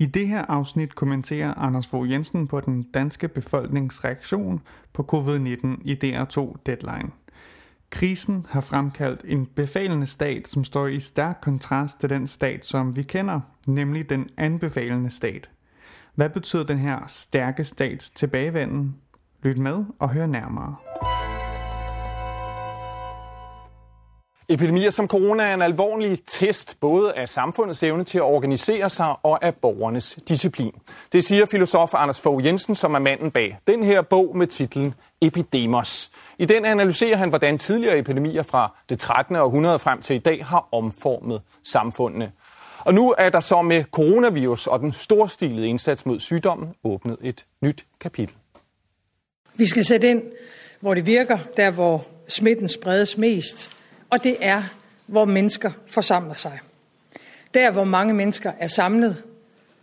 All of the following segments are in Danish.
I det her afsnit kommenterer Anders Fogh Jensen på den danske befolknings reaktion på covid-19 i DR2 Deadline. Krisen har fremkaldt en befalende stat, som står i stærk kontrast til den stat, som vi kender, nemlig den anbefalende stat. Hvad betyder den her stærke stats tilbagevenden? Lyt med og hør nærmere. Epidemier som corona er en alvorlig test både af samfundets evne til at organisere sig og af borgernes disciplin. Det siger filosof Anders Fogh Jensen, som er manden bag den her bog med titlen Epidemos. I den analyserer han, hvordan tidligere epidemier fra det 13. århundrede frem til i dag har omformet samfundene. Og nu er der så med coronavirus og den storstilede indsats mod sygdommen åbnet et nyt kapitel. Vi skal sætte ind, hvor det virker, der hvor smitten spredes mest, og det er, hvor mennesker forsamler sig. Der, hvor mange mennesker er samlet,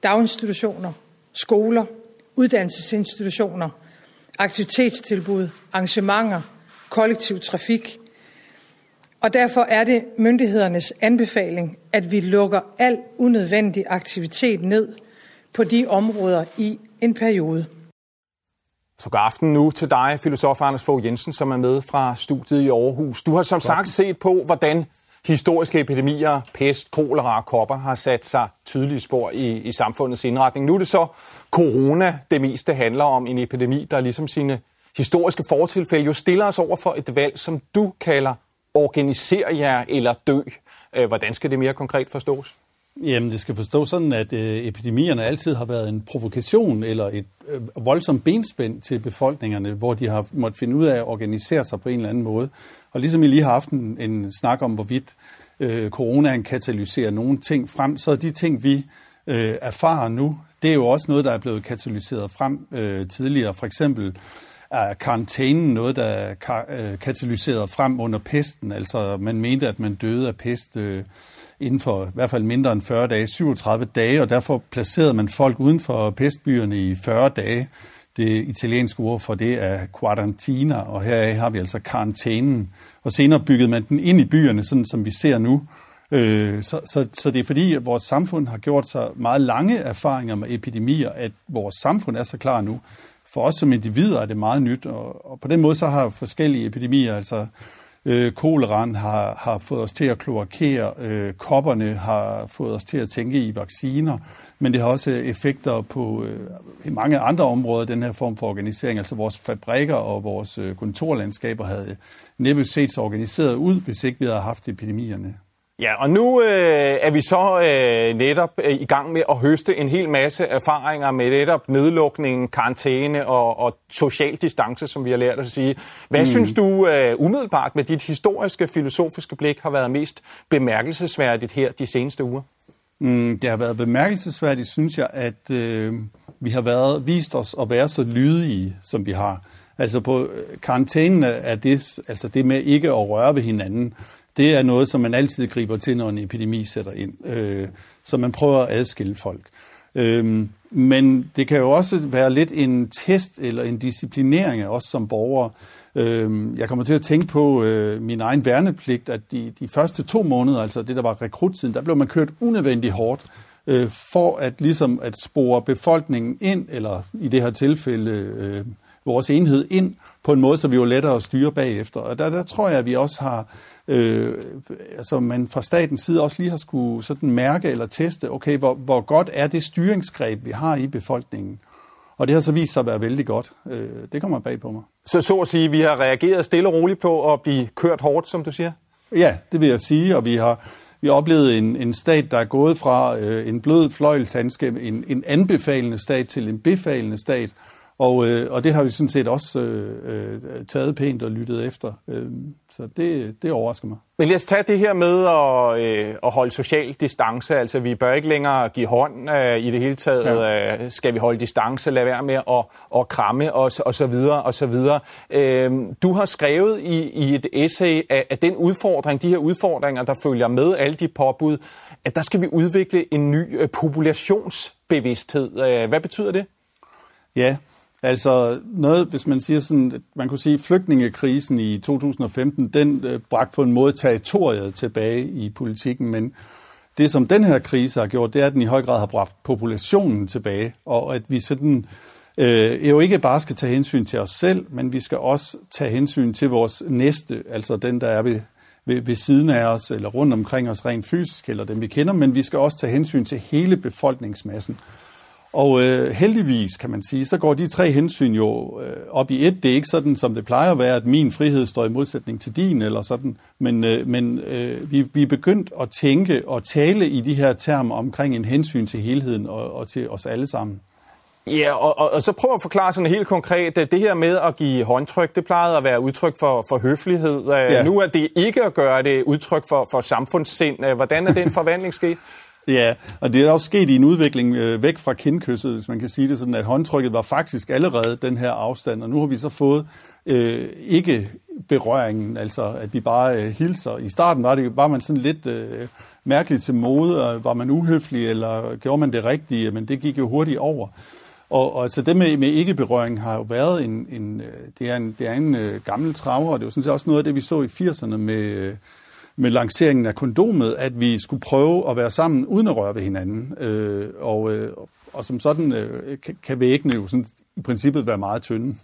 daginstitutioner, skoler, uddannelsesinstitutioner, aktivitetstilbud, arrangementer, kollektiv trafik. Og derfor er det myndighedernes anbefaling, at vi lukker al unødvendig aktivitet ned på de områder i en periode. Så god aften nu til dig, filosof Anders Fogh Jensen, som er med fra studiet i Aarhus. Du har som sagt set på, hvordan historiske epidemier, pest, kolera og kopper har sat sig tydelige spor i, i samfundets indretning. Nu er det så corona, det meste handler om en epidemi, der ligesom sine historiske fortilfælde jo stiller os over for et valg, som du kalder organiser jer eller dø. Øh, hvordan skal det mere konkret forstås? Jamen, det skal forstås sådan, at øh, epidemierne altid har været en provokation eller et øh, voldsomt benspænd til befolkningerne, hvor de har måttet finde ud af at organisere sig på en eller anden måde. Og ligesom I lige har haft en, en snak om, hvorvidt øh, coronaen katalyserer nogle ting frem, så er de ting, vi øh, erfarer nu, det er jo også noget, der er blevet katalyseret frem øh, tidligere. For eksempel er karantænen noget, der er øh, katalyseret frem under pesten. Altså, man mente, at man døde af pest øh, inden for i hvert fald mindre end 40 dage, 37 dage, og derfor placerede man folk uden for pestbyerne i 40 dage. Det italienske ord for det er quarantina, og her har vi altså karantænen. Og senere byggede man den ind i byerne, sådan som vi ser nu. Øh, så, så, så det er fordi, at vores samfund har gjort sig meget lange erfaringer med epidemier, at vores samfund er så klar nu. For os som individer er det meget nyt, og, og på den måde så har forskellige epidemier, altså Øh, koleran har, har fået os til at kloakere, øh, kopperne har fået os til at tænke i vacciner, men det har også effekter på øh, mange andre områder, den her form for organisering. Altså vores fabrikker og vores øh, kontorlandskaber havde næppe set så organiseret ud, hvis ikke vi havde haft epidemierne. Ja, og nu øh, er vi så øh, netop øh, i gang med at høste en hel masse erfaringer med netop nedlukning, karantæne og, og social distance, som vi har lært at sige. Hvad mm. synes du øh, umiddelbart med dit historiske, filosofiske blik har været mest bemærkelsesværdigt her de seneste uger? Mm, det har været bemærkelsesværdigt, synes jeg, at øh, vi har været, vist os at være så lydige, som vi har. Altså på øh, karantænen er det, altså det med ikke at røre ved hinanden, det er noget, som man altid griber til, når en epidemi sætter ind. Øh, så man prøver at adskille folk. Øh, men det kan jo også være lidt en test eller en disciplinering af os som borgere. Øh, jeg kommer til at tænke på øh, min egen værnepligt, at de, de første to måneder, altså det der var rekruttiden, der blev man kørt unødvendigt hårdt øh, for at ligesom at spore befolkningen ind, eller i det her tilfælde øh, vores enhed ind, på en måde, så vi var lettere at styre bagefter. Og der, der tror jeg, at vi også har øh, altså man fra statens side også lige har skulle sådan mærke eller teste, okay, hvor, hvor godt er det styringsgreb, vi har i befolkningen. Og det har så vist sig at være vældig godt. Øh, det kommer bag på mig. Så så at sige, vi har reageret stille og roligt på at blive kørt hårdt, som du siger? Ja, det vil jeg sige, og vi har, vi har oplevet en, en stat, der er gået fra øh, en blød fløjelshandske, en, en anbefalende stat til en befalende stat, og, øh, og det har vi sådan set også øh, øh, taget pænt og lyttet efter. Øh, så det, det overrasker mig. Men lad os tage det her med at, øh, at holde social distance. Altså, vi bør ikke længere give hånd øh, i det hele taget. Ja. Øh, skal vi holde distance? Lad være med at, at kramme og, og så videre og så videre. Øh, du har skrevet i, i et essay, at, at den udfordring, de her udfordringer, der følger med alle de påbud, at der skal vi udvikle en ny øh, populationsbevidsthed. Øh, hvad betyder det? Ja, Altså noget, hvis man siger sådan, man kunne sige, flygtningekrisen i 2015, den øh, bragte på en måde territoriet tilbage i politikken, men det, som den her krise har gjort, det er, at den i høj grad har bragt populationen tilbage, og at vi sådan øh, jo ikke bare skal tage hensyn til os selv, men vi skal også tage hensyn til vores næste, altså den, der er ved, ved, ved siden af os, eller rundt omkring os rent fysisk, eller dem vi kender, men vi skal også tage hensyn til hele befolkningsmassen. Og øh, heldigvis, kan man sige, så går de tre hensyn jo øh, op i et. Det er ikke sådan, som det plejer at være, at min frihed står i modsætning til din, eller sådan. Men, øh, men øh, vi, vi er begyndt at tænke og tale i de her termer omkring en hensyn til helheden og, og til os alle sammen. Ja, og, og, og så prøv at forklare sådan helt konkret, det her med at give håndtryk, det plejede at være udtryk for, for høflighed. Ja. Nu er det ikke at gøre det udtryk for, for samfundssind. Hvordan er den forvandling sket? Ja, og det er også sket i en udvikling øh, væk fra kindkysset, hvis man kan sige det sådan, at håndtrykket var faktisk allerede den her afstand, og nu har vi så fået øh, ikke berøringen, altså at vi bare øh, hilser. I starten var, det, var man sådan lidt øh, mærkelig til mode, og var man uhøflig, eller gjorde man det rigtige, men det gik jo hurtigt over. Og, og altså det med, med ikke-berøring har jo været en, en, øh, det er en, det er en øh, gammel traver, og det var sådan set også noget af det, vi så i 80'erne med, øh, med lanceringen af kondomet, at vi skulle prøve at være sammen uden at røre ved hinanden. Øh, og, øh, og som sådan øh, kan, kan væggene jo sådan, i princippet være meget tynde.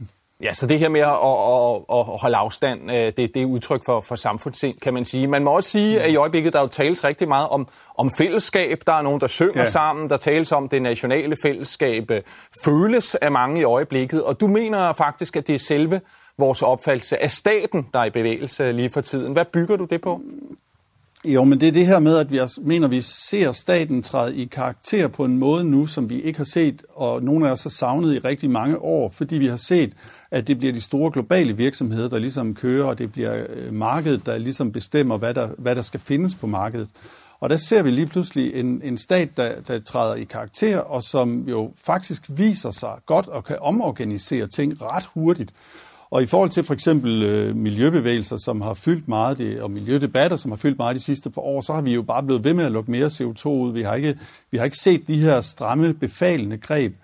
Ja, så det her med at, at, at holde afstand, øh, det, det er udtryk for, for samfundssind, kan man sige. Man må også sige, at i øjeblikket, der jo tales rigtig meget om, om fællesskab. Der er nogen, der synger ja. sammen. Der tales om, det nationale fællesskab øh, føles af mange i øjeblikket. Og du mener faktisk, at det er selve vores opfattelse af staten, der er i bevægelse lige for tiden. Hvad bygger du det på? Jo, men det er det her med, at vi mener, at vi ser staten træde i karakter på en måde nu, som vi ikke har set, og nogle af os har savnet i rigtig mange år, fordi vi har set, at det bliver de store globale virksomheder, der ligesom kører, og det bliver øh, markedet, der ligesom bestemmer, hvad der, hvad der skal findes på markedet. Og der ser vi lige pludselig en, en stat, der, der træder i karakter, og som jo faktisk viser sig godt og kan omorganisere ting ret hurtigt. Og i forhold til for eksempel øh, miljøbevægelser, som har fyldt meget, det, og miljødebatter, som har fyldt meget de sidste par år, så har vi jo bare blevet ved med at lukke mere CO2 ud. Vi har ikke, vi har ikke set de her stramme, befalende greb.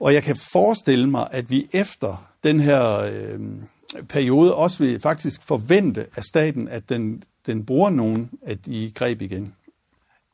Og jeg kan forestille mig, at vi efter den her øh, periode også vil faktisk forvente af staten, at den, den bruger nogen af de greb igen.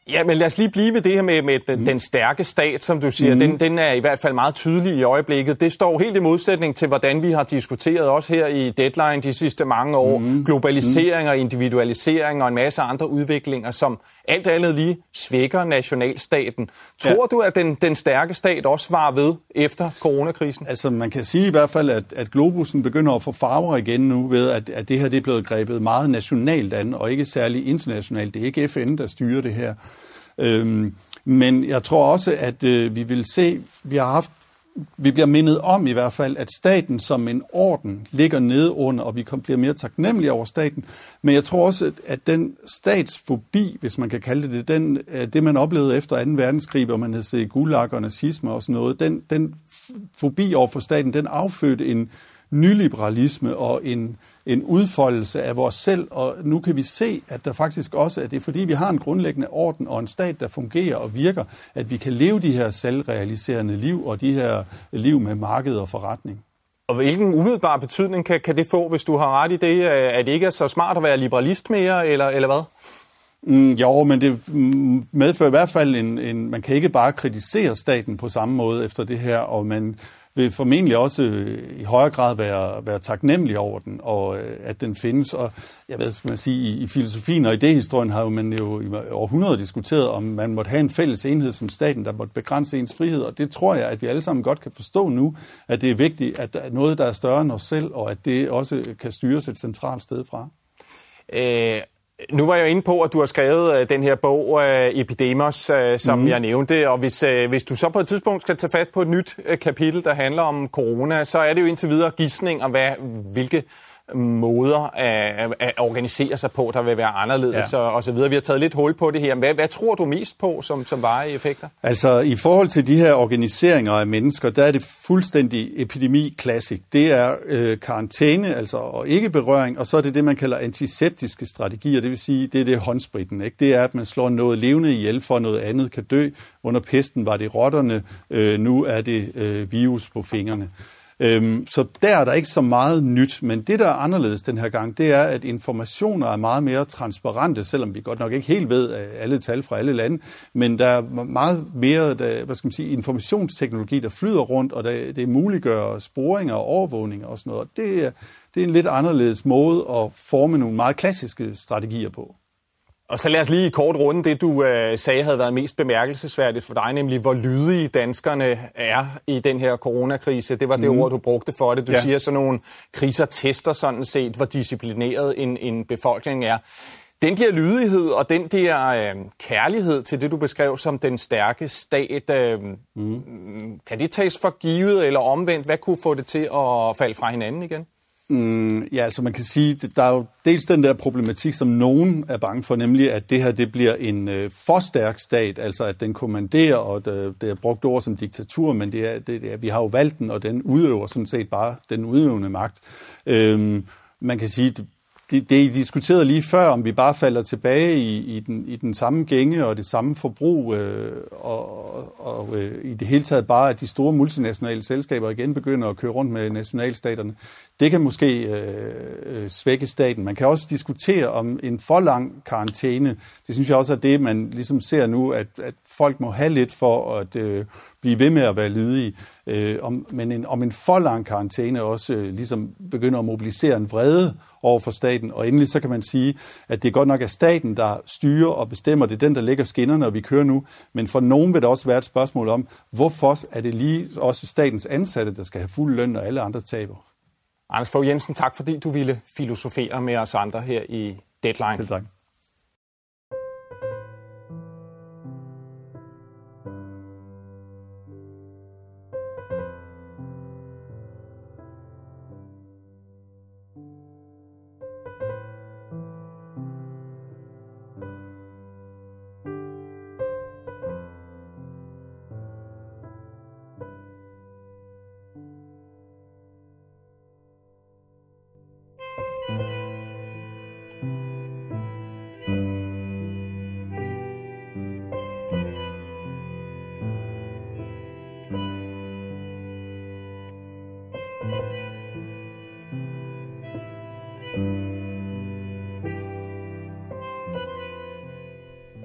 Ja, men lad os lige blive ved det her med, med den, mm. den stærke stat, som du siger. Mm. Den, den er i hvert fald meget tydelig i øjeblikket. Det står helt i modsætning til, hvordan vi har diskuteret også her i Deadline de sidste mange år. Mm. Globalisering og individualisering og en masse andre udviklinger, som alt andet lige svækker nationalstaten. Tror ja. du, at den, den stærke stat også var ved efter coronakrisen? Altså, man kan sige i hvert fald, at, at globusen begynder at få farver igen nu ved, at, at det her det er blevet grebet meget nationalt an, og ikke særlig internationalt. Det er ikke FN, der styrer det her. Øhm, men jeg tror også, at øh, vi vil se, vi har haft vi bliver mindet om i hvert fald, at staten som en orden ligger nede under, og vi bliver mere taknemmelige over staten. Men jeg tror også, at den statsfobi, hvis man kan kalde det den, øh, det man oplevede efter 2. verdenskrig, hvor man havde set gulag og nazisme og sådan noget, den, den fobi over for staten, den affødte en nyliberalisme og en, en udfoldelse af vores selv, og nu kan vi se, at der faktisk også, at det er fordi, vi har en grundlæggende orden og en stat, der fungerer og virker, at vi kan leve de her selvrealiserende liv og de her liv med marked og forretning. Og hvilken umiddelbar betydning kan, kan det få, hvis du har ret i det, at det ikke er så smart at være liberalist mere, eller, eller hvad? Mm, jo, men det medfører i hvert fald en, en... Man kan ikke bare kritisere staten på samme måde efter det her, og man vil formentlig også øh, i højere grad være, være taknemmelig over den, og øh, at den findes. Og jeg ved, man sige, i, i filosofien og idehistorien har man jo i århundreder diskuteret, om man måtte have en fælles enhed som staten, der måtte begrænse ens frihed, og det tror jeg, at vi alle sammen godt kan forstå nu, at det er vigtigt, at der er noget, der er større end os selv, og at det også kan styres et centralt sted fra. Øh, nu var jeg inde på, at du har skrevet uh, den her bog, uh, Epidemos, uh, som mm. jeg nævnte, og hvis, hvis du så på et tidspunkt skal tage fat på et nyt kapitel, der handler om corona, så er det jo indtil videre gissning om, hvad, hvilke måder at, at organisere sig på, der vil være anderledes ja. og, og så videre. Vi har taget lidt hul på det her. Hvad, hvad tror du mest på som, som varige effekter? Altså i forhold til de her organiseringer af mennesker, der er det fuldstændig epidemi klassik. Det er øh, karantæne, altså og ikke berøring, og så er det det, man kalder antiseptiske strategier, det vil sige, det er det håndspritten. Ikke? Det er, at man slår noget levende ihjel, for noget andet kan dø. Under pesten var det rotterne, øh, nu er det øh, virus på fingrene. Øhm, så der er der ikke så meget nyt, men det, der er anderledes den her gang, det er, at informationer er meget mere transparente, selvom vi godt nok ikke helt ved øh, alle tal fra alle lande, men der er meget mere der, hvad skal man sige, informationsteknologi, der flyder rundt, og der, det muliggør sporinger og overvågninger og sådan noget. Det er, det er en lidt anderledes måde at forme nogle meget klassiske strategier på. Og så lad os lige i kort runde det, du øh, sagde havde været mest bemærkelsesværdigt for dig, nemlig hvor lydige danskerne er i den her coronakrise. Det var det mm. ord, du brugte for det. Du ja. siger, sådan nogle kriser tester sådan set, hvor disciplineret en, en befolkning er. Den der lydighed og den der øh, kærlighed til det, du beskrev som den stærke stat, øh, mm. kan det tages for givet eller omvendt? Hvad kunne få det til at falde fra hinanden igen? Mm, ja, altså man kan sige, der er jo dels den der problematik, som nogen er bange for, nemlig at det her det bliver en øh, for stærk stat, altså at den kommanderer, og det, det er brugt ord som diktatur, men det er, det er, vi har jo valgt den, og den udøver sådan set bare den udøvende magt. Øhm, man kan sige, det, det I diskuterede lige før, om vi bare falder tilbage i, i, den, i den samme gænge og det samme forbrug, øh, og, og øh, i det hele taget bare, at de store multinationale selskaber igen begynder at køre rundt med nationalstaterne. Det kan måske øh, øh, svække staten. Man kan også diskutere om en for lang karantæne. Det synes jeg også er det, man ligesom ser nu, at, at folk må have lidt for at øh, blive ved med at være lydige. Øh, om, men en, om en for lang karantæne også øh, ligesom begynder at mobilisere en vrede over for staten. Og endelig så kan man sige, at det er godt nok er staten, der styrer og bestemmer. Det er den, der lægger skinnerne, og vi kører nu. Men for nogen vil der også være et spørgsmål om, hvorfor er det lige også statens ansatte, der skal have fuld løn, og alle andre taber? Anders Fogh Jensen, tak fordi du ville filosofere med os andre her i Deadline. Selv tak.